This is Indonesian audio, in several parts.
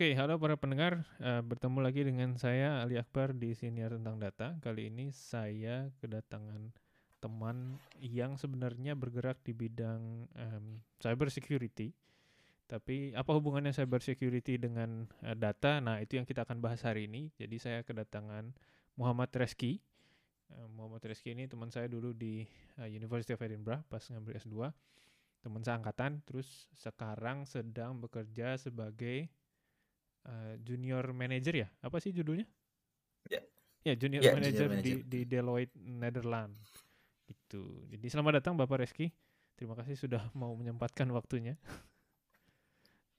Oke, halo para pendengar. Uh, bertemu lagi dengan saya Ali Akbar di Siniar Tentang Data. Kali ini saya kedatangan teman yang sebenarnya bergerak di bidang um, cyber security. Tapi apa hubungannya cyber security dengan uh, data? Nah, itu yang kita akan bahas hari ini. Jadi saya kedatangan Muhammad Reski. Uh, Muhammad Reski ini teman saya dulu di uh, University of Edinburgh pas ngambil S2. Teman saya angkatan, terus sekarang sedang bekerja sebagai uh, junior manager ya? Apa sih judulnya? Ya. Ya junior yeah, manager, junior di di Deloitte Netherlands. Gitu. Jadi selamat datang Bapak Reski terima kasih sudah mau menyempatkan waktunya.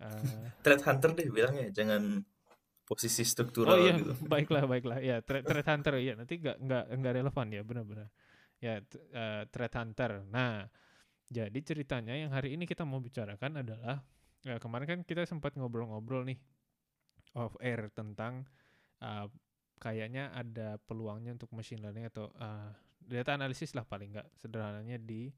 Uh, threat hunter deh bilangnya jangan posisi struktural oh iya gitu. baiklah baiklah ya threat, threat hunter ya nanti nggak nggak nggak relevan ya benar-benar ya uh, threat hunter nah jadi ceritanya yang hari ini kita mau bicarakan adalah ya, kemarin kan kita sempat ngobrol-ngobrol nih of air tentang uh, kayaknya ada peluangnya untuk machine learning atau uh, data analisis lah paling nggak sederhananya di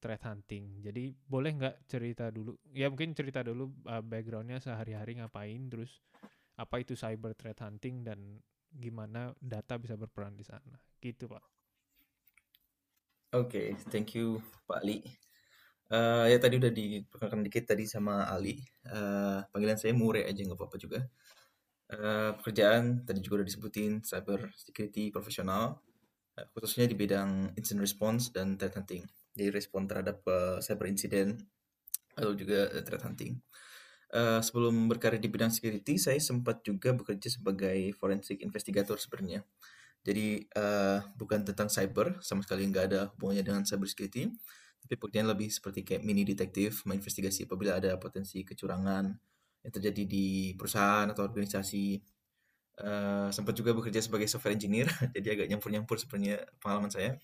threat hunting. Jadi boleh nggak cerita dulu? Ya mungkin cerita dulu uh, backgroundnya sehari-hari ngapain, terus apa itu cyber threat hunting dan gimana data bisa berperan di sana. Gitu pak. Oke, okay, thank you Pak Ali. Uh, ya tadi udah diperkenalkan dikit tadi sama Ali. Uh, panggilan saya Mure aja nggak apa-apa juga. Uh, pekerjaan tadi juga udah disebutin cyber security profesional, uh, khususnya di bidang incident response dan threat hunting. Jadi respon terhadap uh, cyber incident atau juga threat hunting. Uh, sebelum berkarir di bidang security, saya sempat juga bekerja sebagai forensic investigator sebenarnya. Jadi uh, bukan tentang cyber, sama sekali nggak ada hubungannya dengan cyber security, tapi pekerjaan lebih seperti kayak mini detektif, menginvestigasi apabila ada potensi kecurangan yang terjadi di perusahaan atau organisasi. Uh, sempat juga bekerja sebagai software engineer, jadi agak nyampur-nyampur sebenarnya pengalaman saya.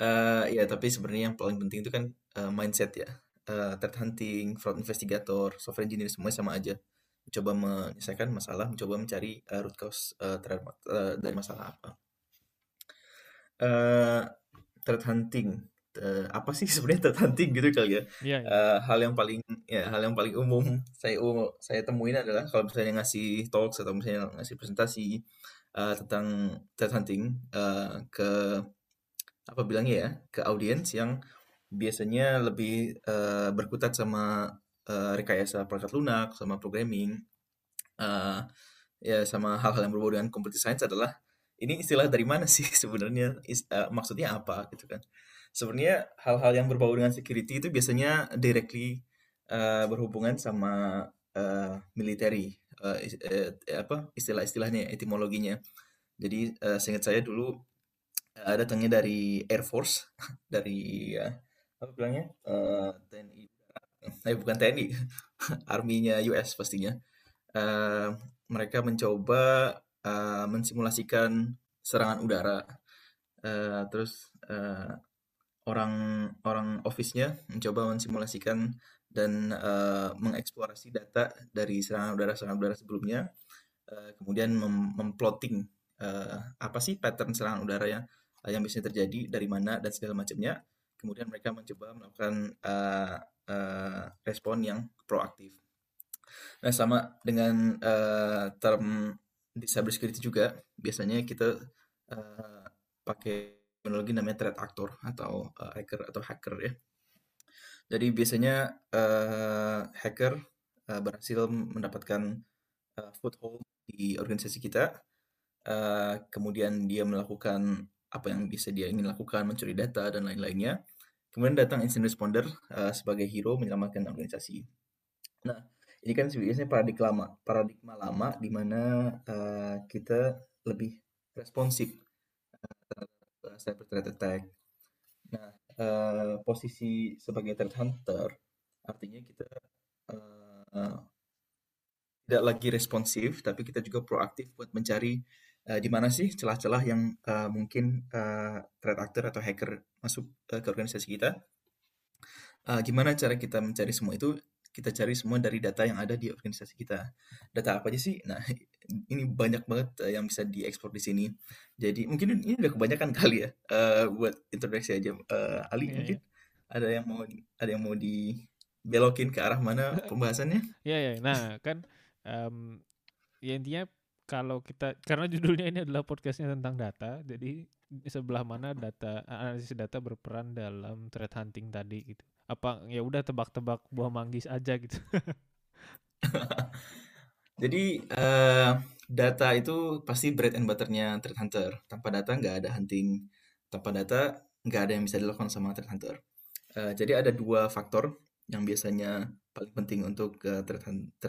Uh, ya, tapi sebenarnya yang paling penting itu kan uh, mindset ya. Uh, threat hunting, fraud investigator, software engineer semuanya sama aja. Mencoba menyelesaikan masalah, mencoba mencari uh, root cause uh, terhadap uh, dari masalah apa. Uh, threat hunting uh, apa sih sebenarnya tertanting gitu kali ya. Yeah, yeah. Uh, hal yang paling ya hal yang paling umum saya umum saya temuin adalah kalau misalnya ngasih talks atau misalnya ngasih presentasi uh, tentang tertanting uh, ke apa bilangnya ya ke audiens yang biasanya lebih uh, berkutat sama uh, rekayasa perangkat lunak sama programming uh, ya sama hal-hal yang berbau dengan computer science adalah ini istilah dari mana sih sebenarnya uh, maksudnya apa gitu kan sebenarnya hal-hal yang berbau dengan security itu biasanya directly uh, berhubungan sama uh, military uh, uh, apa istilah-istilahnya etimologinya. Jadi uh, seingat saya dulu uh, datangnya dari Air Force dari uh, apa bilangnya? Uh, TNI. eh bukan TNI. Arminya US pastinya. Uh, mereka mencoba uh, mensimulasikan serangan udara. Uh, terus uh, orang orang office-nya mencoba mensimulasikan dan uh, mengeksplorasi data dari serangan udara-serangan udara sebelumnya, uh, kemudian mem memplotting uh, apa sih pattern serangan udara yang uh, yang bisa terjadi dari mana dan segala macamnya. Kemudian mereka mencoba melakukan uh, uh, respon yang proaktif. Nah, sama dengan uh, term di cybersecurity juga, biasanya kita uh, pakai teknologi namanya threat actor atau uh, hacker atau hacker ya. Jadi biasanya uh, hacker uh, berhasil mendapatkan uh, foothold di organisasi kita, uh, kemudian dia melakukan apa yang bisa dia ingin lakukan, mencuri data dan lain-lainnya. Kemudian datang incident responder uh, sebagai hero menyelamatkan organisasi. Nah, ini kan biasanya paradigma lama, paradigma lama di mana uh, kita lebih responsif cyber threat attack. Nah, uh, posisi sebagai threat hunter artinya kita uh, tidak lagi responsif, tapi kita juga proaktif buat mencari uh, di mana sih celah-celah yang uh, mungkin uh, threat actor atau hacker masuk uh, ke organisasi kita. Uh, gimana cara kita mencari semua itu? Kita cari semua dari data yang ada di organisasi kita. Data apa aja sih? Nah, ini banyak banget uh, yang bisa diekspor di sini. Jadi mungkin ini udah kebanyakan kali ya uh, buat introduksi aja. Uh, Ali yeah, mungkin yeah. ada yang mau ada yang mau dibelokin ke arah mana pembahasannya? Iya yeah, ya. Yeah. Nah kan um, ya intinya kalau kita karena judulnya ini adalah podcastnya tentang data, jadi sebelah mana data analisis data berperan dalam threat hunting tadi gitu. Apa ya udah tebak-tebak buah manggis aja gitu. Jadi uh, data itu pasti bread and butternya threat hunter. Tanpa data nggak ada hunting. Tanpa data nggak ada yang bisa dilakukan sama threat hunter. Uh, jadi ada dua faktor yang biasanya paling penting untuk uh, threat,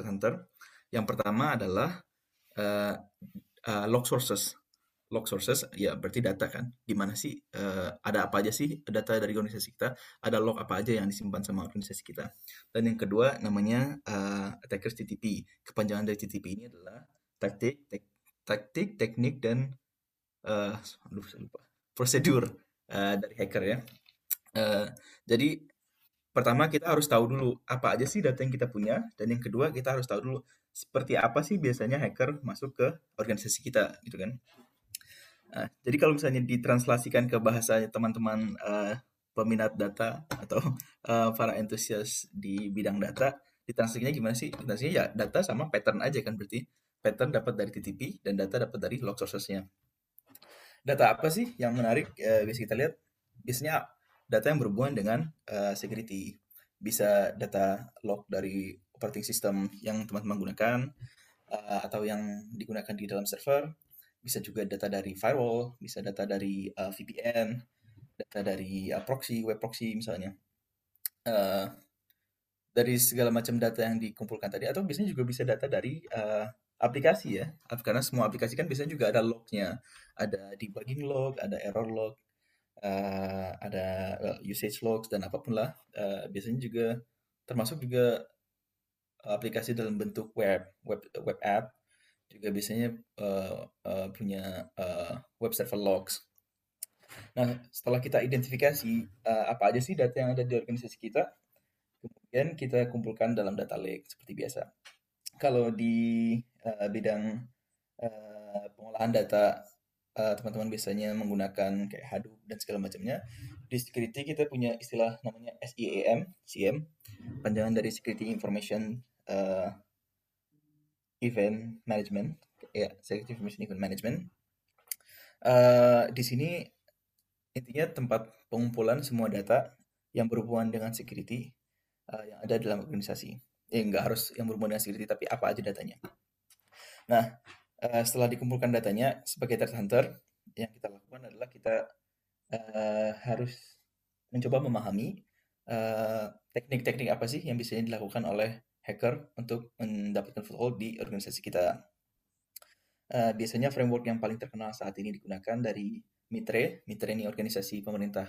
hunter. Yang pertama adalah uh, uh, log sources. Log sources ya berarti data kan? Gimana sih uh, ada apa aja sih data dari organisasi kita? Ada log apa aja yang disimpan sama organisasi kita? Dan yang kedua namanya uh, attackers TTP kepanjangan dari TTP ini adalah taktik tek, taktik teknik dan uh, aduh saya lupa. Prosedur uh, dari hacker ya. Uh, jadi pertama kita harus tahu dulu apa aja sih data yang kita punya dan yang kedua kita harus tahu dulu seperti apa sih biasanya hacker masuk ke organisasi kita gitu kan Nah, jadi kalau misalnya ditranslasikan ke bahasa teman-teman uh, peminat data atau uh, para entusias di bidang data, ditranslasikannya gimana sih? Ditranslasikannya ya data sama pattern aja kan berarti. Pattern dapat dari TTP dan data dapat dari log sources-nya. Data apa sih yang menarik? Uh, bisa kita lihat. Biasanya data yang berhubungan dengan uh, security. Bisa data log dari operating system yang teman-teman gunakan, uh, atau yang digunakan di dalam server, bisa juga data dari firewall, bisa data dari uh, VPN, data dari uh, proxy, web proxy misalnya. Uh, dari segala macam data yang dikumpulkan tadi, atau biasanya juga bisa data dari uh, aplikasi ya, karena semua aplikasi kan biasanya juga ada lognya, ada debugging log, ada error log, uh, ada usage logs dan apa pun lah. Uh, biasanya juga termasuk juga aplikasi dalam bentuk web, web web app juga biasanya uh, uh, punya uh, web server logs. Nah, setelah kita identifikasi uh, apa aja sih data yang ada di organisasi kita, kemudian kita kumpulkan dalam data lake seperti biasa. Kalau di uh, bidang uh, pengolahan data, teman-teman uh, biasanya menggunakan kayak Hadoop dan segala macamnya. Di security kita punya istilah namanya SIEM, CM, panjangan dari Security Information uh, event management, ya security information event management. Uh, di sini intinya tempat pengumpulan semua data yang berhubungan dengan security uh, yang ada dalam organisasi. Ya nggak harus yang berhubungan dengan security, tapi apa aja datanya. Nah, uh, setelah dikumpulkan datanya sebagai threat hunter, yang kita lakukan adalah kita uh, harus mencoba memahami teknik-teknik uh, apa sih yang bisa dilakukan oleh hacker untuk mendapatkan foothold di organisasi kita. Uh, biasanya framework yang paling terkenal saat ini digunakan dari Mitre. Mitre ini organisasi pemerintah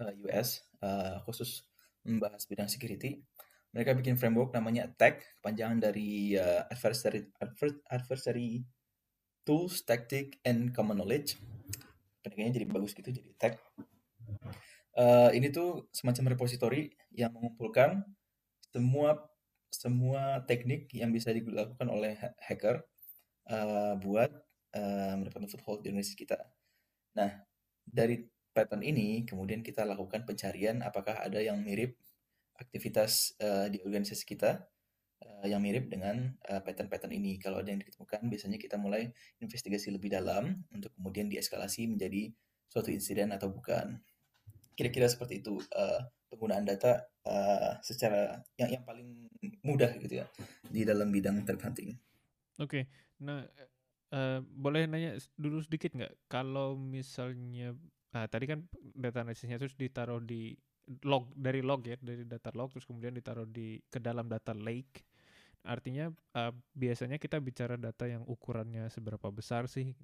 uh, eh, US uh, khusus membahas bidang security. Mereka bikin framework namanya ATT&CK, panjangan dari uh, adversary, adversary Tools, Tactic, and Common Knowledge. Pendekannya jadi bagus gitu, jadi ATT&CK. Uh, ini tuh semacam repository yang mengumpulkan semua semua teknik yang bisa dilakukan oleh hacker uh, buat uh, mendapatkan foothold di organisasi kita. Nah, dari pattern ini kemudian kita lakukan pencarian apakah ada yang mirip aktivitas uh, di organisasi kita uh, yang mirip dengan pattern-pattern uh, ini. Kalau ada yang ditemukan, biasanya kita mulai investigasi lebih dalam untuk kemudian dieskalasi menjadi suatu insiden atau bukan. Kira-kira seperti itu uh, penggunaan data uh, secara yang yang paling mudah gitu ya di dalam bidang threat hunting. Oke, okay. nah uh, boleh nanya dulu sedikit nggak kalau misalnya nah, tadi kan data analisisnya terus ditaruh di log dari log ya dari data log terus kemudian ditaruh di ke dalam data lake artinya uh, biasanya kita bicara data yang ukurannya seberapa besar sih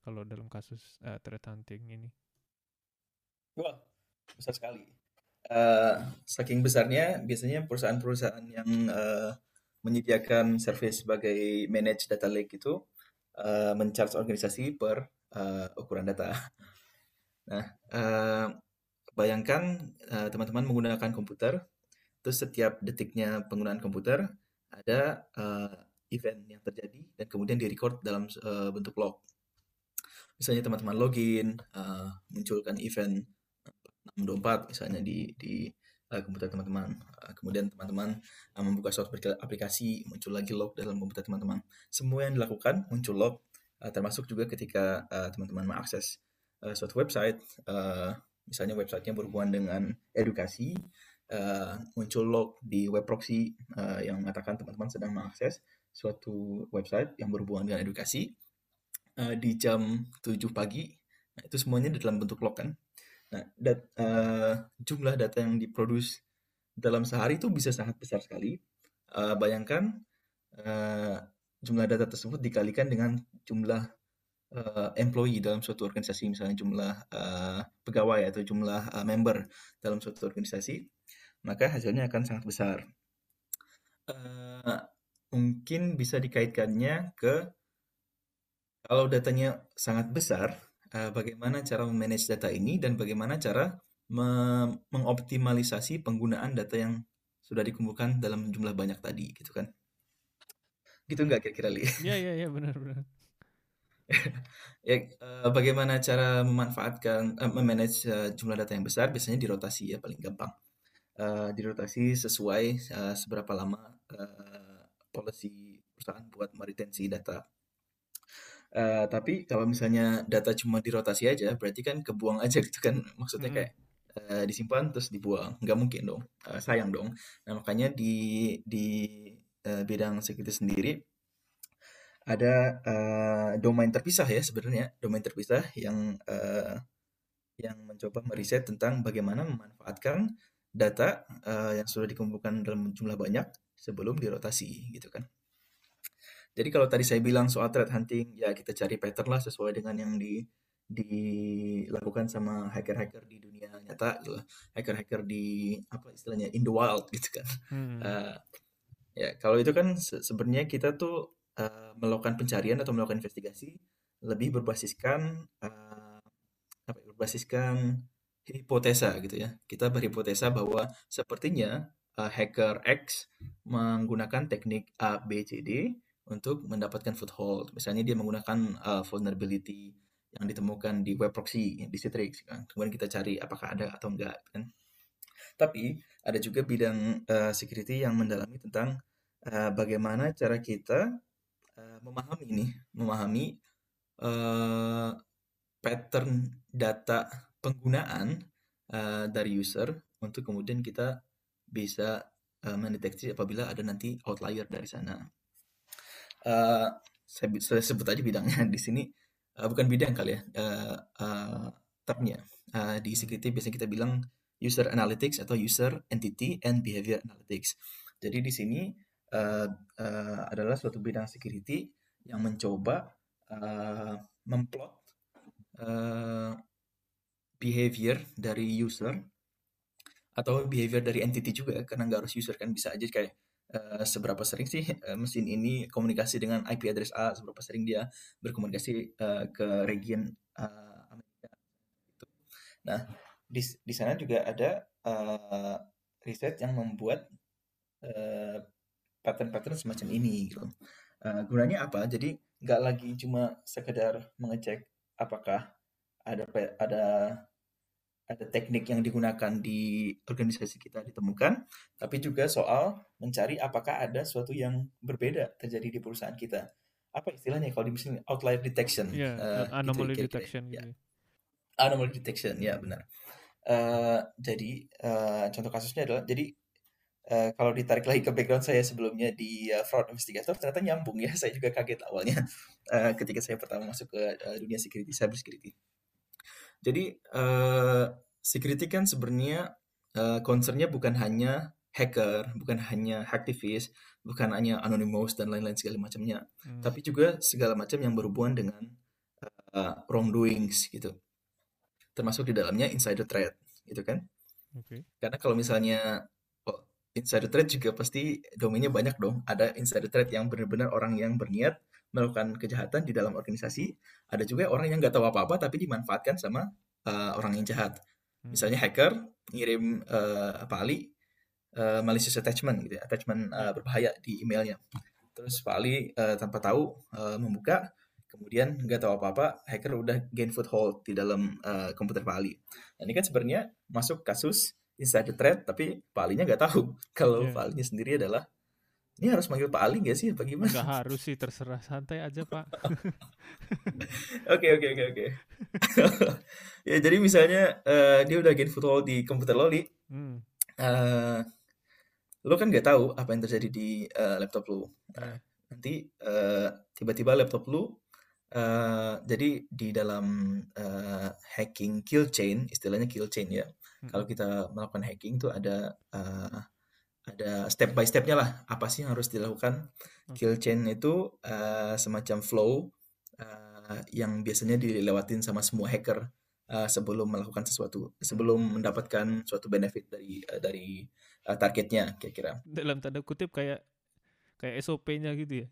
kalau dalam kasus uh, threat hunting ini? Wah besar sekali uh, saking besarnya biasanya perusahaan-perusahaan yang uh, menyediakan service sebagai manage data lake itu uh, mencharge organisasi per uh, ukuran data. Nah, uh, bayangkan teman-teman uh, menggunakan komputer, terus setiap detiknya penggunaan komputer ada uh, event yang terjadi dan kemudian direcord dalam uh, bentuk log. Misalnya teman-teman login, uh, munculkan event 624 misalnya di di uh, komputer teman-teman. Uh, kemudian teman-teman uh, membuka suatu aplikasi, muncul lagi log dalam komputer teman-teman. Semua yang dilakukan muncul log, uh, termasuk juga ketika teman-teman uh, mengakses uh, suatu website, uh, misalnya websitenya berhubungan dengan edukasi, uh, muncul log di web proxy uh, yang mengatakan teman-teman sedang mengakses suatu website yang berhubungan dengan edukasi uh, di jam 7 pagi. Nah, itu semuanya di dalam bentuk log kan. Nah, dat, uh, jumlah data yang diproduksi dalam sehari itu bisa sangat besar sekali. Uh, bayangkan uh, jumlah data tersebut dikalikan dengan jumlah uh, employee dalam suatu organisasi, misalnya jumlah uh, pegawai atau jumlah uh, member dalam suatu organisasi, maka hasilnya akan sangat besar. Uh, mungkin bisa dikaitkannya ke kalau datanya sangat besar, uh, bagaimana cara memanage data ini dan bagaimana cara me mengoptimalisasi penggunaan data yang sudah dikumpulkan dalam jumlah banyak tadi gitu kan. Gitu nggak kira-kira Li? Iya iya iya benar benar. ya uh, bagaimana cara memanfaatkan uh, memanage uh, jumlah data yang besar biasanya dirotasi ya paling gampang. Uh, dirotasi sesuai uh, seberapa lama uh, policy perusahaan buat meretensi data Uh, tapi kalau misalnya data cuma dirotasi aja, berarti kan kebuang aja gitu kan. Maksudnya kayak uh, disimpan terus dibuang, nggak mungkin dong, uh, sayang dong. Nah makanya di di uh, bidang security sendiri ada uh, domain terpisah ya sebenarnya, domain terpisah yang uh, yang mencoba meriset tentang bagaimana memanfaatkan data uh, yang sudah dikumpulkan dalam jumlah banyak sebelum dirotasi gitu kan. Jadi kalau tadi saya bilang soal threat hunting, ya kita cari pattern lah sesuai dengan yang di dilakukan sama hacker-hacker di dunia nyata gitu hacker-hacker di apa istilahnya in the wild gitu kan. Hmm. uh, ya kalau itu kan se sebenarnya kita tuh uh, melakukan pencarian atau melakukan investigasi lebih berbasiskan uh, apa ya, berbasiskan hipotesa gitu ya. Kita berhipotesa bahwa sepertinya uh, hacker X menggunakan teknik A B C D untuk mendapatkan foothold. Misalnya dia menggunakan uh, vulnerability yang ditemukan di web proxy di Citrix kan. Kemudian kita cari apakah ada atau enggak kan. Tapi ada juga bidang uh, security yang mendalami tentang uh, bagaimana cara kita uh, memahami ini, memahami uh, pattern data penggunaan uh, dari user untuk kemudian kita bisa uh, mendeteksi apabila ada nanti outlier dari sana uh, saya, saya sebut aja bidangnya di sini. Uh, bukan bidang kali ya. Uh, uh, termnya. Uh, di security biasanya kita bilang user analytics atau user entity and behavior analytics. Jadi di sini uh, uh, adalah suatu bidang security yang mencoba uh, memplot uh, behavior dari user atau behavior dari entity juga. Karena nggak harus user kan bisa aja kayak uh, seberapa sering sih uh, mesin ini komunikasi dengan IP address A, seberapa sering dia berkomunikasi uh, ke region uh, Amerika. Gitu. Nah, di, di sana juga ada uh, riset yang membuat pattern-pattern uh, semacam ini gitu. Uh, gunanya apa? Jadi nggak lagi cuma sekedar mengecek apakah ada ada ada teknik yang digunakan di organisasi kita ditemukan, tapi juga soal mencari apakah ada suatu yang berbeda terjadi di perusahaan kita. Apa istilahnya kalau di mesin outlier detection? Yeah, uh, anomaly gitu, detection. Ya. Gitu. Anomaly detection, ya benar. Uh, jadi uh, contoh kasusnya adalah jadi uh, kalau ditarik lagi ke background saya sebelumnya di uh, fraud investigator ternyata nyambung ya. Saya juga kaget awalnya uh, ketika saya pertama masuk ke uh, dunia security, cyber security. Jadi uh, security kan sebenarnya uh, concernnya bukan hanya hacker, bukan hanya hacktivist, bukan hanya anonymous dan lain-lain segala macamnya, hmm. tapi juga segala macam yang berhubungan dengan uh, wrongdoings gitu. Termasuk di dalamnya insider threat, gitu kan? Okay. Karena kalau misalnya oh, insider threat juga pasti domainnya banyak dong. Ada insider threat yang benar-benar orang yang berniat melakukan kejahatan di dalam organisasi. Ada juga orang yang nggak tahu apa-apa tapi dimanfaatkan sama uh, orang yang jahat. Hmm. Misalnya hacker ngirim uh, apa Ali uh, malicious attachment gitu ya, attachment uh, berbahaya di emailnya. terus Pak Ali uh, tanpa tahu uh, membuka kemudian nggak tahu apa-apa hacker udah gain foothold di dalam uh, komputer Pak Ali nah, ini kan sebenarnya masuk kasus insider threat tapi Pak Alinya nggak tahu kalau yeah. Pak Alinya sendiri adalah ini harus manggil Pak Ali gak sih? Apa gimana? Gak harus sih, terserah santai aja Pak. Oke oke oke oke. Ya jadi misalnya uh, dia udah gain foothold di komputer lo, Li. Hmm. Uh, lo kan nggak tahu apa yang terjadi di uh, laptop lo. Nah, yeah. nanti uh, tiba-tiba laptop lo Uh, jadi di dalam uh, hacking kill chain, istilahnya kill chain ya. Hmm. Kalau kita melakukan hacking itu ada uh, ada step by stepnya lah apa sih yang harus dilakukan. Kill chain itu uh, semacam flow uh, yang biasanya dilewatin sama semua hacker uh, sebelum melakukan sesuatu sebelum mendapatkan suatu benefit dari uh, dari uh, targetnya kira-kira. Dalam tanda kutip kayak kayak SOP-nya gitu ya?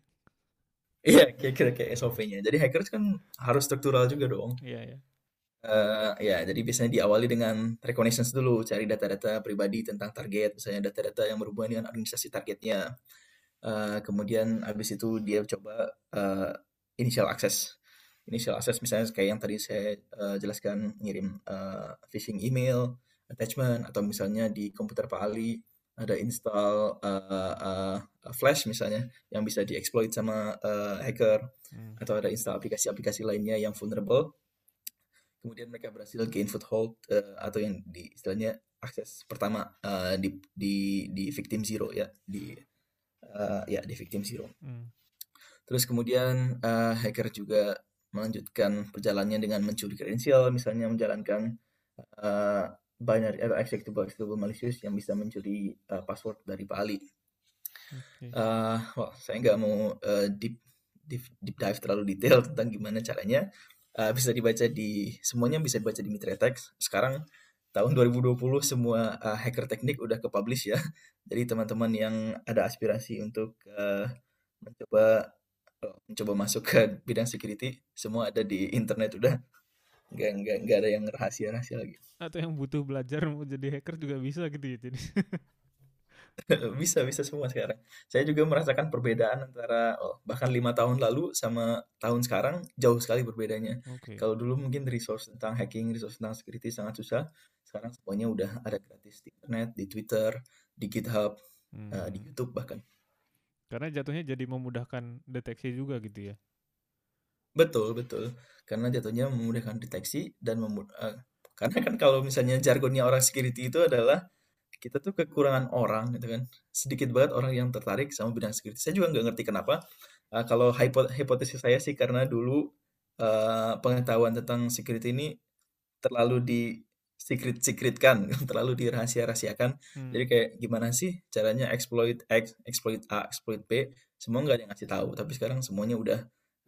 Iya kira-kira kayak SOP-nya jadi hackers kan harus struktural juga dong. Iya iya Uh, ya, jadi biasanya diawali dengan reconnaissance dulu, cari data-data pribadi tentang target, misalnya data-data yang berhubungan dengan organisasi targetnya. Uh, kemudian habis itu dia coba uh, initial access. Initial access misalnya kayak yang tadi saya uh, jelaskan, ngirim uh, phishing email, attachment, atau misalnya di komputer Pak Ali ada install uh, uh, Flash misalnya yang bisa dieksploit sama uh, hacker, hmm. atau ada install aplikasi-aplikasi lainnya yang vulnerable kemudian mereka berhasil gain foothold uh, atau yang di istilahnya akses pertama uh, di di di victim zero ya di uh, ya di victim zero. Hmm. Terus kemudian uh, hacker juga melanjutkan perjalanannya dengan mencuri kredensial, misalnya menjalankan uh, binary atau executable executable malicious yang bisa mencuri uh, password dari Pak Ali. Okay. Uh, well, saya nggak mau uh, deep, deep deep dive terlalu detail tentang gimana caranya uh, bisa dibaca di semuanya bisa dibaca di Mitretex. Sekarang tahun 2020 semua uh, hacker teknik udah ke publish ya. Jadi teman-teman yang ada aspirasi untuk uh, mencoba mencoba masuk ke bidang security semua ada di internet udah nggak nggak nggak ada yang rahasia rahasia lagi. Atau yang butuh belajar mau jadi hacker juga bisa gitu ya jadi. bisa bisa semua sekarang. Saya juga merasakan perbedaan antara oh, bahkan lima tahun lalu sama tahun sekarang jauh sekali berbedanya. Okay. Kalau dulu mungkin resource tentang hacking, resource tentang security sangat susah. Sekarang semuanya udah ada gratis di internet, di Twitter, di GitHub, hmm. uh, di YouTube bahkan. Karena jatuhnya jadi memudahkan deteksi juga gitu ya. Betul betul. Karena jatuhnya memudahkan deteksi dan memud uh, karena kan kalau misalnya jargonnya orang security itu adalah kita tuh kekurangan orang gitu kan. Sedikit banget orang yang tertarik sama bidang security. Saya juga nggak ngerti kenapa uh, kalau hipotesis saya sih karena dulu uh, pengetahuan tentang security ini terlalu di secret secretkan terlalu dirahasia rahasiakan hmm. jadi kayak gimana sih caranya exploit X exploit A exploit B semua nggak ada yang ngasih tahu. Tapi sekarang semuanya udah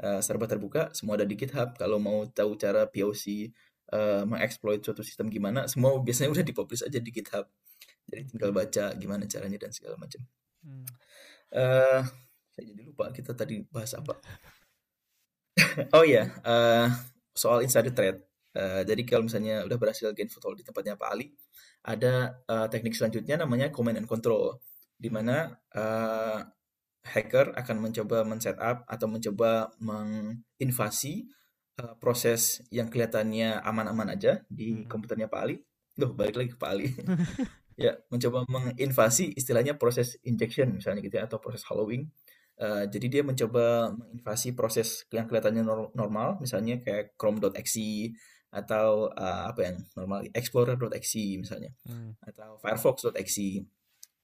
uh, serba terbuka semua ada di GitHub. Kalau mau tahu cara POC uh, mengeksploit suatu sistem gimana semua biasanya udah dipublish aja di GitHub jadi tinggal baca gimana caranya dan segala macam hmm. uh, saya jadi lupa kita tadi bahas apa oh ya yeah. uh, soal insider threat uh, jadi kalau misalnya udah berhasil gain foothold di tempatnya Pak Ali ada uh, teknik selanjutnya namanya command and control di mana uh, hacker akan mencoba men-setup atau mencoba menginvasi uh, proses yang kelihatannya aman-aman aja di hmm. komputernya Pak Ali. Loh, balik lagi ke Pak Ali. ya mencoba menginvasi istilahnya proses injection misalnya gitu ya atau proses hollowing. Uh, jadi dia mencoba menginvasi proses yang kelihatannya normal misalnya kayak chrome.exe atau uh, apa yang normal explorer.exe misalnya hmm. atau firefox.exe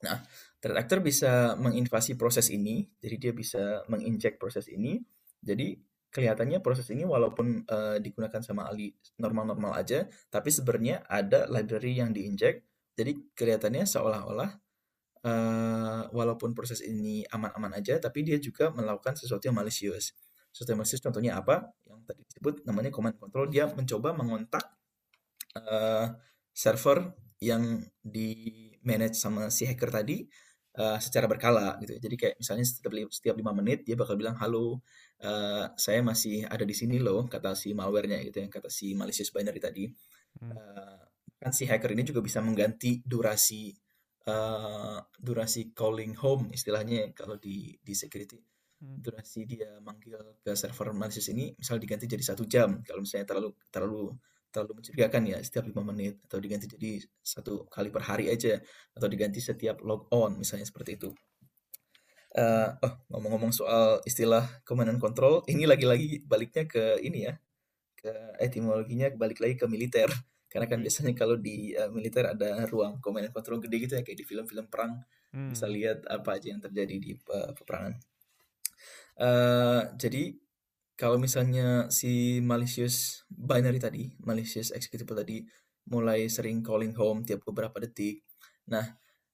nah threat actor bisa menginvasi proses ini jadi dia bisa menginjek proses ini. Jadi kelihatannya proses ini walaupun uh, digunakan sama Ali normal-normal aja tapi sebenarnya ada library yang diinjek jadi kelihatannya seolah-olah uh, walaupun proses ini aman-aman aja, tapi dia juga melakukan sesuatu yang malicious. Sesuatu yang malicious contohnya apa? Yang tadi disebut namanya command control. Dia mencoba mengontak uh, server yang di manage sama si hacker tadi uh, secara berkala gitu. Jadi kayak misalnya setiap setiap lima menit dia bakal bilang halo, uh, saya masih ada di sini loh kata si malwarenya gitu yang kata si malicious binary tadi. Uh, kan si hacker ini juga bisa mengganti durasi uh, durasi calling home istilahnya kalau di di security hmm. durasi dia manggil ke server malicious ini misal diganti jadi satu jam kalau misalnya terlalu terlalu terlalu mencurigakan ya setiap lima menit atau diganti jadi satu kali per hari aja atau diganti setiap log on misalnya seperti itu. Uh, oh ngomong-ngomong soal istilah command and control ini lagi-lagi baliknya ke ini ya ke etimologinya balik lagi ke militer karena kan biasanya kalau di uh, militer ada ruang command and control gede gitu ya kayak di film-film perang hmm. bisa lihat apa aja yang terjadi di uh, peperangan. Uh, jadi kalau misalnya si malicious binary tadi, malicious executable tadi mulai sering calling home tiap beberapa detik. Nah,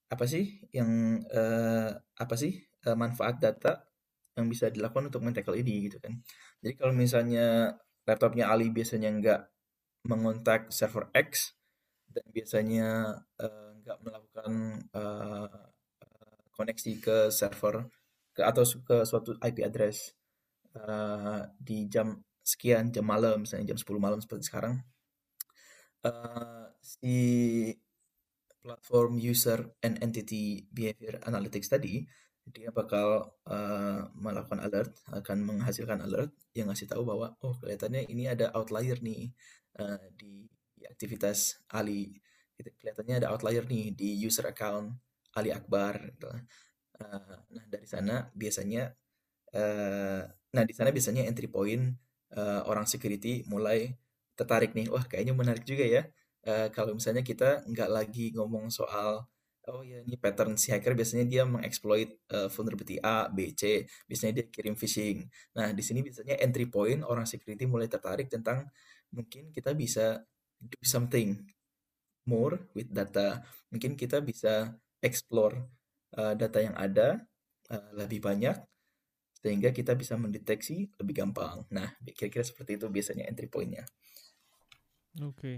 apa sih yang uh, apa sih uh, manfaat data yang bisa dilakukan untuk men-tackle ini gitu kan? Jadi kalau misalnya laptopnya Ali biasanya nggak mengontak server X dan biasanya uh, nggak melakukan uh, koneksi ke server ke atau ke suatu IP address uh, di jam sekian jam malam misalnya jam 10 malam seperti sekarang. Uh, si platform user and entity behavior analytics tadi dia bakal uh, melakukan alert akan menghasilkan alert yang ngasih tahu bahwa oh kelihatannya ini ada outlier nih di, di aktivitas Ali gitu. kelihatannya ada outlier nih di user account Ali Akbar gitu. uh, nah dari sana biasanya uh, Nah, di sana biasanya entry point uh, orang security mulai tertarik nih, wah kayaknya menarik juga ya. Uh, kalau misalnya kita nggak lagi ngomong soal oh ya ini pattern si hacker biasanya dia mengeksploit uh, vulnerability A, B, C, biasanya dia kirim phishing. Nah, di sini biasanya entry point orang security mulai tertarik tentang mungkin kita bisa do something more with data. Mungkin kita bisa explore uh, data yang ada uh, lebih banyak sehingga kita bisa mendeteksi lebih gampang. Nah, kira-kira seperti itu biasanya entry point-nya. Oke. Okay.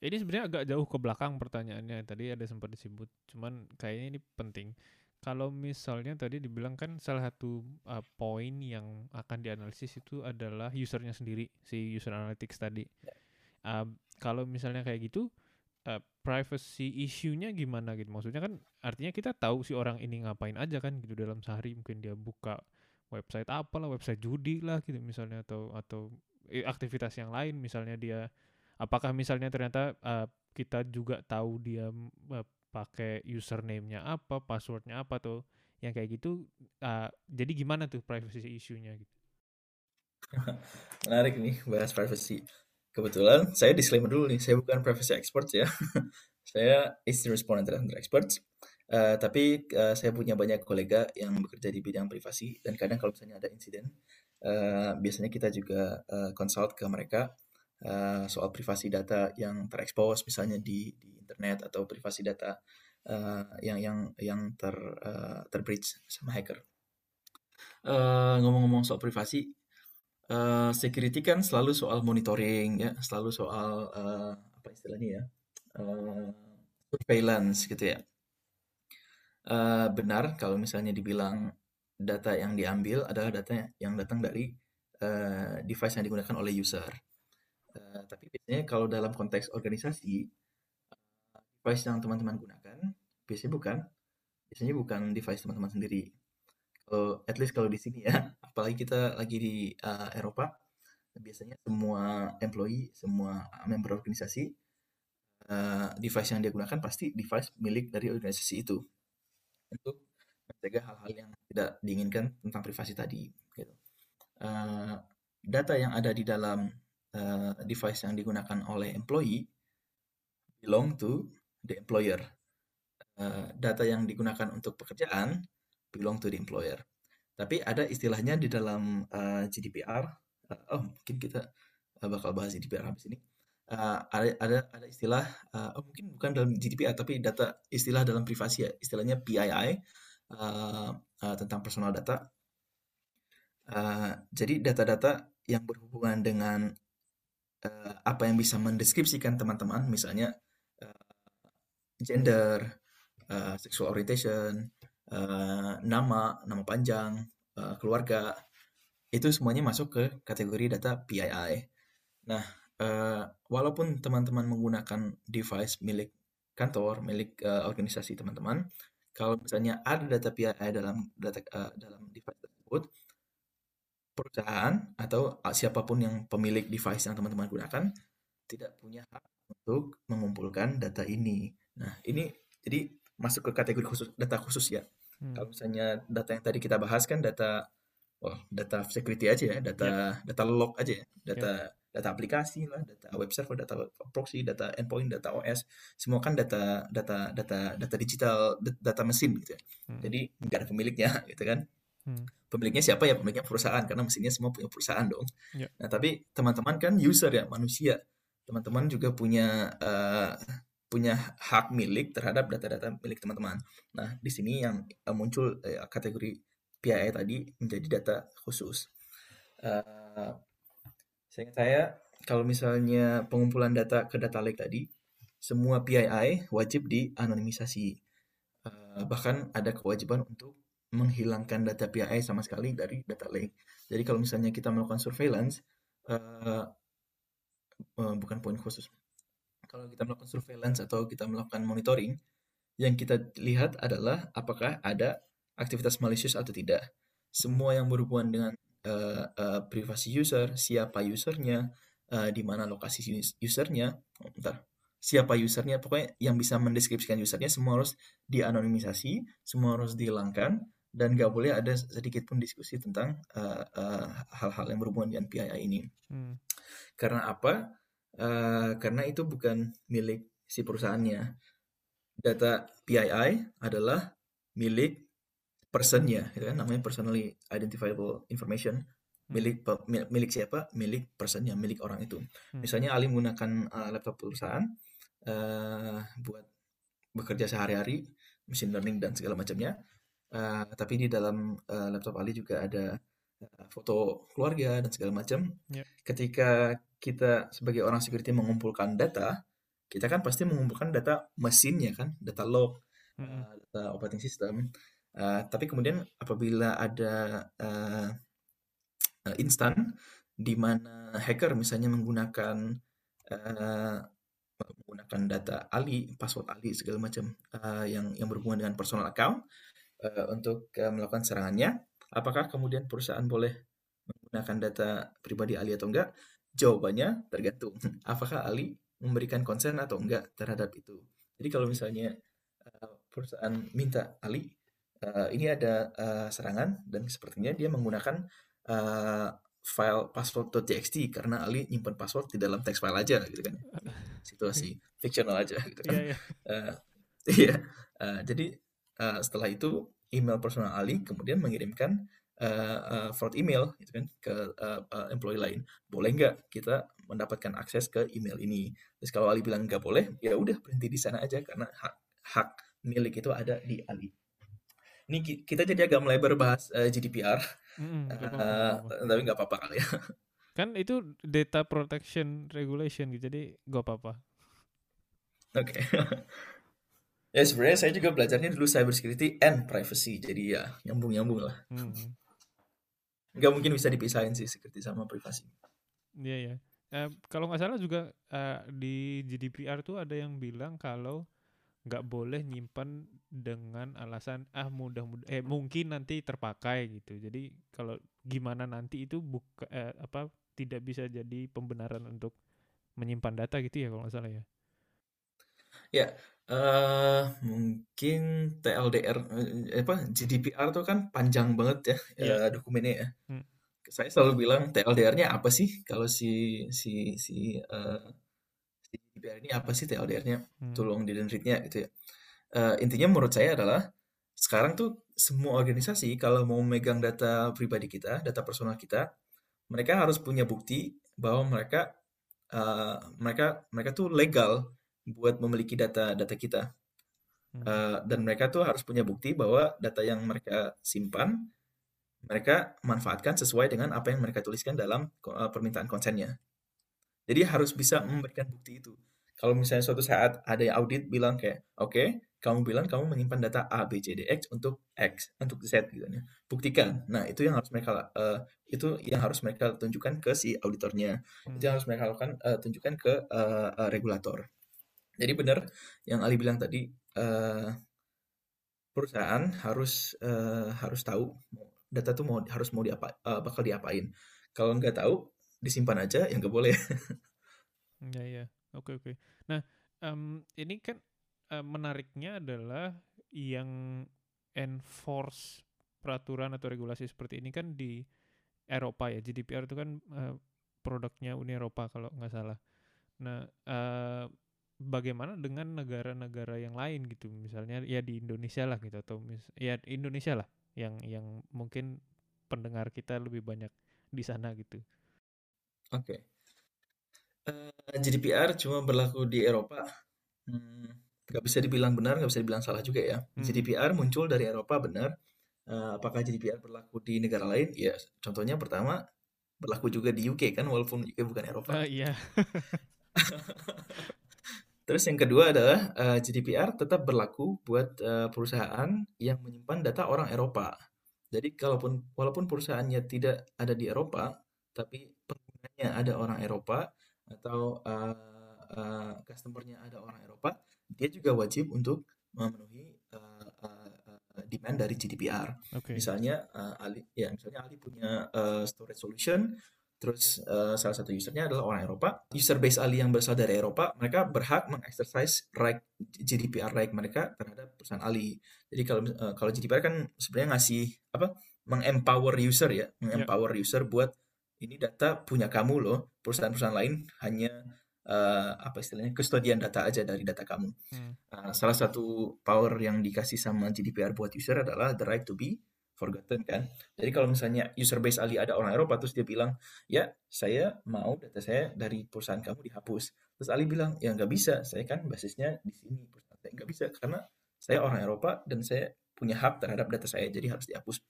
Ini sebenarnya agak jauh ke belakang pertanyaannya. Tadi ada sempat disebut, cuman kayaknya ini penting. Kalau misalnya tadi dibilang kan salah satu uh, poin yang akan dianalisis itu adalah usernya sendiri, si user analytics tadi. Uh, kalau misalnya kayak gitu, uh, privacy issue-nya gimana gitu? Maksudnya kan artinya kita tahu si orang ini ngapain aja kan gitu dalam sehari mungkin dia buka website apa lah website judi lah gitu misalnya atau atau aktivitas yang lain misalnya dia apakah misalnya ternyata uh, kita juga tahu dia uh, pakai username-nya apa passwordnya apa tuh yang kayak gitu uh, jadi gimana tuh privacy issue-nya gitu? Menarik nih bahas privacy. Kebetulan saya disclaimer dulu nih saya bukan privacy expert ya. Saya incident response and expert Uh, tapi uh, saya punya banyak kolega yang bekerja di bidang privasi dan kadang kalau misalnya ada insiden, uh, biasanya kita juga uh, consult ke mereka uh, soal privasi data yang terekspos misalnya di, di internet atau privasi data uh, yang yang yang ter uh, terbreach sama hacker. ngomong-ngomong uh, soal privasi, uh, security kan selalu soal monitoring ya, selalu soal uh, apa istilahnya ya, uh, surveillance gitu ya uh, benar kalau misalnya dibilang data yang diambil adalah data yang datang dari uh, device yang digunakan oleh user. Uh, tapi biasanya kalau dalam konteks organisasi, device yang teman-teman gunakan biasanya bukan, biasanya bukan device teman-teman sendiri. Kalau at least kalau di sini ya, apalagi kita lagi di uh, Eropa, biasanya semua employee, semua member organisasi, uh, device yang dia gunakan pasti device milik dari organisasi itu untuk mencegah hal-hal yang tidak diinginkan tentang privasi tadi. Gitu. Uh, data yang ada di dalam uh, device yang digunakan oleh employee belong to the employer. Uh, data yang digunakan untuk pekerjaan belong to the employer. Tapi ada istilahnya di dalam uh, GDPR. Oh, mungkin kita bakal bahas GDPR habis ini. Ada ada ada istilah oh mungkin bukan dalam GDPR tapi data istilah dalam privasi ya istilahnya PII tentang personal data jadi data-data yang berhubungan dengan uh, apa yang bisa mendeskripsikan teman-teman misalnya uh, gender uh, sexual orientation uh, nama nama panjang uh, keluarga itu semuanya masuk ke kategori data PII nah uh, walaupun teman-teman menggunakan device milik kantor, milik uh, organisasi teman-teman, kalau misalnya ada data PII dalam data uh, dalam device tersebut, perusahaan atau siapa pun yang pemilik device yang teman-teman gunakan tidak punya hak untuk mengumpulkan data ini. Nah, ini jadi masuk ke kategori khusus data khusus ya. Hmm. Kalau misalnya data yang tadi kita bahas kan data oh, data security aja ya, data yeah. data log aja ya, data yeah. data aplikasi lah, data web server, data proxy, data endpoint, data OS, semua kan data data data data digital, data mesin gitu ya. Hmm. Jadi nggak ada pemiliknya gitu kan. Hmm. Pemiliknya siapa ya? Pemiliknya perusahaan karena mesinnya semua punya perusahaan dong. Yeah. Nah, tapi teman-teman kan user ya, manusia. Teman-teman juga punya uh, punya hak milik terhadap data-data milik teman-teman. Nah, di sini yang uh, muncul uh, kategori PII tadi menjadi data khusus. Uh, saya kalau misalnya pengumpulan data ke data lake tadi, semua PII wajib dianonimisasi. Uh, bahkan ada kewajiban untuk menghilangkan data PII sama sekali dari data lake. Jadi kalau misalnya kita melakukan surveillance, uh, uh, bukan poin khusus. Kalau kita melakukan surveillance atau kita melakukan monitoring, yang kita lihat adalah apakah ada aktivitas malicious atau tidak. Semua yang berhubungan dengan uh, uh, privasi user, siapa usernya, uh, di mana lokasi usernya, oh, bentar, siapa usernya, pokoknya yang bisa mendeskripsikan usernya semua harus dianonimisasi, semua harus dihilangkan, dan nggak boleh ada sedikit pun diskusi tentang hal-hal uh, uh, yang berhubungan dengan PII ini. Hmm. Karena apa? Uh, karena itu bukan milik si perusahaannya. Data PII adalah milik personnya, gitu kan? Namanya personally identifiable information. Hmm. Milik milik siapa? Milik personnya, milik orang itu. Hmm. Misalnya Ali menggunakan uh, laptop perusahaan uh, buat bekerja sehari-hari, machine learning dan segala macamnya Uh, tapi di dalam uh, laptop Ali juga ada uh, foto keluarga dan segala macam. Yeah. Ketika kita sebagai orang security mengumpulkan data, kita kan pasti mengumpulkan data mesinnya kan, data log, mm -hmm. uh, data operating system. Uh, tapi kemudian apabila ada uh, uh, instan di mana hacker misalnya menggunakan uh, menggunakan data Ali, password Ali segala macam uh, yang yang berhubungan dengan personal account, uh, untuk uh, melakukan serangannya. Apakah kemudian perusahaan boleh menggunakan data pribadi Ali atau enggak? Jawabannya tergantung. Apakah Ali memberikan konsen atau enggak terhadap itu. Jadi kalau misalnya uh, perusahaan minta Ali, uh, ini ada uh, serangan dan sepertinya dia menggunakan uh, file password.txt karena Ali nyimpan password di dalam text file aja gitu kan. Situasi fictional aja gitu kan. Iya, yeah, yeah. uh, iya. Uh, jadi uh, setelah itu email personal Ali kemudian mengirimkan uh, uh, fraud email gitu kan ke uh, uh, employee lain. Boleh nggak kita mendapatkan akses ke email ini? Terus kalau Ali bilang nggak boleh ya udah berhenti di sana aja karena hak hak milik itu ada di Ali. Ini kita jadi agak melebar bahas uh, GDPR mm, uh, tapi nggak apa-apa kali ya. Kan itu data protection regulation gitu jadi nggak apa-apa. Oke. okay. Ya sebenarnya saya juga belajarnya dulu cyber security and privacy, jadi ya nyambung-nyambung lah. Hmm. Nggak mungkin bisa dipisahin sih security sama privasi. Iya ya. Eh, kalau nggak salah juga uh, di GDPR tuh ada yang bilang kalau nggak boleh nyimpan dengan alasan ah mudah mudah eh mungkin nanti terpakai gitu. Jadi kalau gimana nanti itu buka eh, apa tidak bisa jadi pembenaran untuk menyimpan data gitu ya kalau nggak salah ya. Ya, uh, mungkin TLDR eh, apa, GDPR tuh kan panjang banget ya, Iya. uh, dokumennya ya. Hmm. Saya selalu bilang TLDR-nya apa sih? Kalau si si si, uh, si GDPR ini apa sih TLDR-nya? Hmm. Tolong di read-nya gitu ya. Uh, intinya menurut saya adalah sekarang tuh semua organisasi kalau mau megang data pribadi kita, data personal kita, mereka harus punya bukti bahwa mereka uh, mereka mereka tuh legal buat memiliki data-data kita. Hmm. Uh, dan mereka tuh harus punya bukti bahwa data yang mereka simpan mereka manfaatkan sesuai dengan apa yang mereka tuliskan dalam uh, permintaan konsennya. Jadi harus bisa memberikan bukti itu. Kalau misalnya suatu saat ada yang audit bilang kayak, oke, okay, kamu bilang kamu menyimpan data A, B, C, D, X untuk X, untuk Z gitu ya. Buktikan. Nah, itu yang harus mereka uh, itu yang harus mereka tunjukkan ke si auditornya. Hmm. Itu yang harus mereka lakukan uh, tunjukkan ke uh, uh, regulator. Jadi benar yang Ali bilang tadi uh, perusahaan harus uh, harus tahu data tuh mau harus mau diapa uh, bakal diapain. Kalau nggak tahu disimpan aja yang nggak boleh. Ya ya, oke oke. Nah um, ini kan uh, menariknya adalah yang enforce peraturan atau regulasi seperti ini kan di Eropa ya. GDPR itu kan uh, produknya Uni Eropa kalau nggak salah. Nah, uh, bagaimana dengan negara-negara yang lain gitu, misalnya ya di Indonesia lah gitu atau mis ya Indonesia lah yang yang mungkin pendengar kita lebih banyak di sana gitu. Oke. Okay. Uh, eh, GDPR cuma berlaku di Eropa. Hmm, bisa dibilang benar, nggak bisa dibilang salah juga ya. Hmm. GDPR muncul dari Eropa benar. Uh, apakah GDPR berlaku di negara lain? Ya, contohnya pertama berlaku juga di UK kan, walaupun UK bukan Eropa. Uh, iya. Terus yang kedua adalah uh, eh, GDPR tetap berlaku buat uh, perusahaan yang menyimpan data orang Eropa. Jadi kalaupun walaupun perusahaannya tidak ada di Eropa, tapi penggunanya ada orang Eropa atau uh, uh, customernya ada orang Eropa, dia juga wajib untuk memenuhi uh, uh, demand dari GDPR. Okay. Misalnya uh, Ali, ya misalnya Ali punya uh, storage solution, Terus uh, salah satu usernya adalah orang Eropa. User base Ali yang berasal dari Eropa, mereka berhak mengexercise right GDPR right mereka terhadap perusahaan Ali. Jadi kalau uh, kalau GDPR kan sebenarnya ngasih apa? mengempower user ya, mengempower yeah. user buat ini data punya kamu loh. Perusahaan-perusahaan lain hanya uh, apa istilahnya kustodian data aja dari data kamu. Hmm. Uh, salah satu power yang dikasih sama GDPR buat user adalah the right to be forgotten kan. Jadi kalau misalnya user base Ali ada orang Eropa terus dia bilang, ya saya mau data saya dari perusahaan kamu dihapus. Terus Ali bilang, ya nggak bisa, saya kan basisnya di sini perusahaan saya nggak bisa karena saya orang Eropa dan saya punya hak terhadap data saya jadi harus dihapus.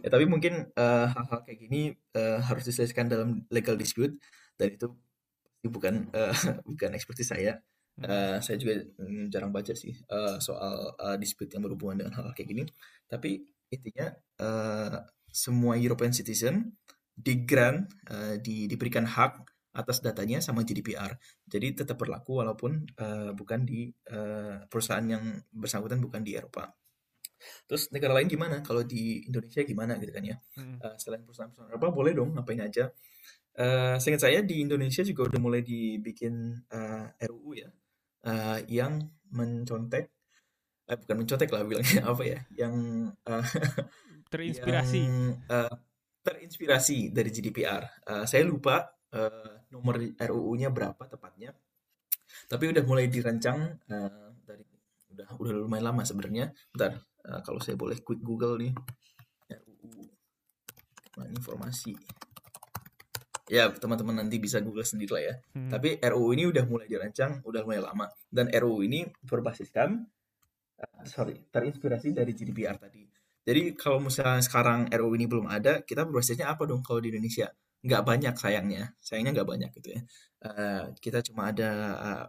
Ya tapi mungkin uh, hal-hal kayak gini uh, harus diselesaikan dalam legal dispute dan itu bukan uh, bukan ekspertis saya. Uh, saya juga mm, jarang baca sih uh, soal uh, dispute yang berhubungan dengan hal, -hal kayak gini. Tapi intinya uh, semua European citizen di grant uh, di, diberikan hak atas datanya sama GDPR. Jadi tetap berlaku walaupun uh, bukan di uh, perusahaan yang bersangkutan bukan di Eropa. Terus negara lain gimana? Kalau di Indonesia gimana gitu kan ya? Hmm. Uh, selain perusahaan-perusahaan Eropa boleh dong ngapain aja. Uh, seingat saya di Indonesia juga udah mulai dibikin uh, RUU ya, uh, yang mencontek eh, bukan mencontek lah bilangnya apa ya yang uh, terinspirasi. yang, uh, terinspirasi dari GDPR uh, saya lupa uh, nomor RUU-nya berapa tepatnya. Tapi udah mulai dirancang uh, dari udah udah lumayan lama sebenarnya. Bentar uh, kalau saya boleh quick Google nih. RUU nah, informasi. Ya teman-teman nanti bisa Google sendiri lah ya. Hmm. Tapi RUU ini udah mulai dirancang, udah mulai lama. Dan RUU ini berbasiskan sorry terinspirasi dari GDPR tadi. Jadi kalau misalnya sekarang RUU ini belum ada, kita berbasisnya apa dong kalau di Indonesia? Nggak banyak sayangnya, sayangnya nggak banyak gitu ya. Uh, kita cuma ada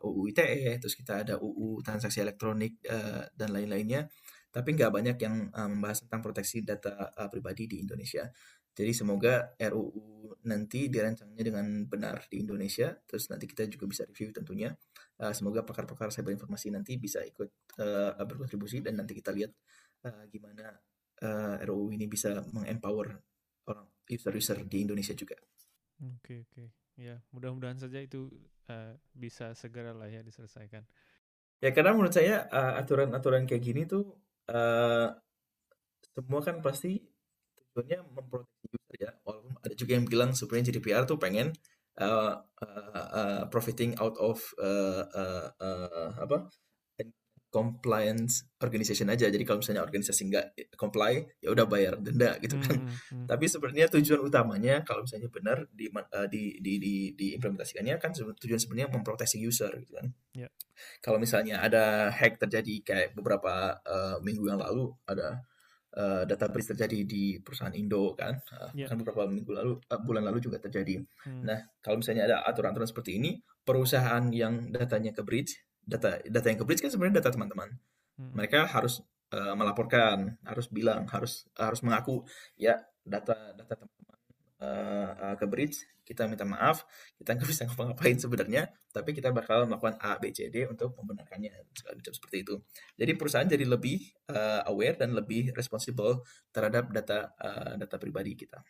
eh, UU ITE, terus kita ada UU transaksi elektronik uh, dan lain-lainnya, tapi nggak banyak yang uh, membahas tentang proteksi data uh, pribadi di Indonesia. Jadi semoga RUU nanti dirancangnya dengan benar di Indonesia, terus nanti kita juga bisa review tentunya. Uh, semoga pakar-pakar cyber informasi nanti bisa ikut uh, berkontribusi dan nanti kita lihat uh, gimana uh, RUU ini bisa mengempower orang user-user di Indonesia juga. Oke okay, oke, okay. ya mudah-mudahan saja itu uh, bisa segera lah ya diselesaikan. Ya karena menurut saya aturan-aturan uh, kayak gini tuh uh, semua kan pasti tujuannya memproteksi user ya walaupun ada juga yang bilang sebenarnya GDPR tuh pengen uh, uh, uh, profiting out of uh, uh, uh, apa compliance organization aja jadi kalau misalnya organisasi nggak comply ya udah bayar denda gitu kan hmm, hmm. tapi sebenarnya tujuan utamanya kalau misalnya benar di uh, di, di di diimplementasikannya kan tujuan sebenarnya memproteksi user gitu kan yeah. kalau misalnya ada hack terjadi kayak beberapa uh, minggu yang lalu ada uh, data breach terjadi di perusahaan Indo kan, uh, yeah. kan beberapa minggu lalu, uh, bulan lalu juga terjadi. Hmm. Nah, kalau misalnya ada aturan-aturan seperti ini, perusahaan yang datanya ke breach, data data yang ke breach kan sebenarnya data teman-teman. Hmm. Mereka harus uh, melaporkan, harus bilang, harus harus mengaku ya data data teman-teman uh, ke bridge, kita minta maaf, kita nggak bisa ngapa-ngapain sebenarnya, tapi kita bakal melakukan A, B, C, D untuk membenarkannya macam seperti itu. Jadi perusahaan jadi lebih uh, aware dan lebih responsible terhadap data uh, data pribadi kita.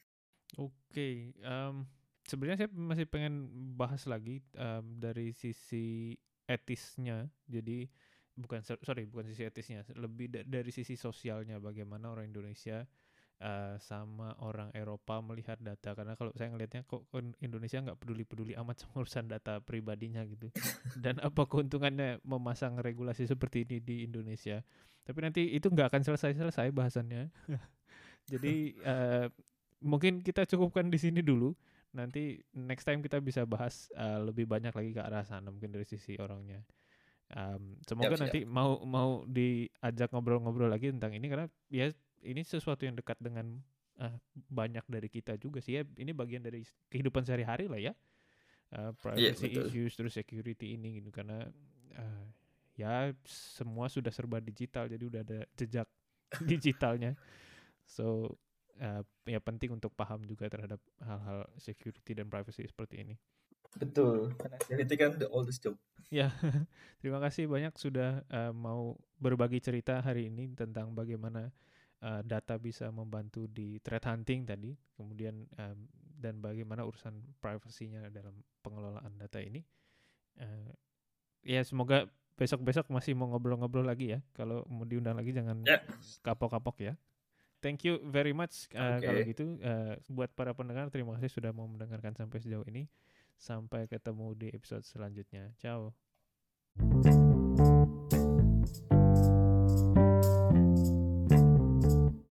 Oke, okay. um, sebenarnya saya masih pengen bahas lagi um, dari sisi etisnya. Jadi bukan sorry bukan sisi etisnya, lebih da dari sisi sosialnya bagaimana orang Indonesia uh, sama orang Eropa melihat data. Karena kalau saya ngelihatnya kok Indonesia nggak peduli-peduli amat sama urusan data pribadinya gitu. Dan apa keuntungannya memasang regulasi seperti ini di Indonesia. Tapi nanti itu nggak akan selesai-selesai bahasannya. Jadi uh, mungkin kita cukupkan di sini dulu. Nanti next time kita bisa bahas uh, lebih banyak lagi ke arah sana mungkin dari sisi orangnya. Um, semoga siap, nanti siap. mau mau diajak ngobrol-ngobrol lagi tentang ini karena ya ini sesuatu yang dekat dengan uh, banyak dari kita juga sih ya. Ini bagian dari kehidupan sehari-hari lah ya. Uh, privacy yeah, issues terus security ini gitu karena uh, ya semua sudah serba digital jadi udah ada jejak digitalnya. So uh, ya penting untuk paham juga terhadap hal-hal security dan privacy seperti ini. Betul, karena security kan the oldest job. Ya, terima kasih banyak sudah uh, mau berbagi cerita hari ini tentang bagaimana uh, data bisa membantu di threat hunting tadi, kemudian um, dan bagaimana urusan privasinya dalam pengelolaan data ini. Uh, ya semoga besok-besok masih mau ngobrol-ngobrol lagi ya. Kalau mau diundang lagi jangan ya. kapok-kapok ya thank you very much uh, okay. kalau gitu uh, buat para pendengar terima kasih sudah mau mendengarkan sampai sejauh ini sampai ketemu di episode selanjutnya ciao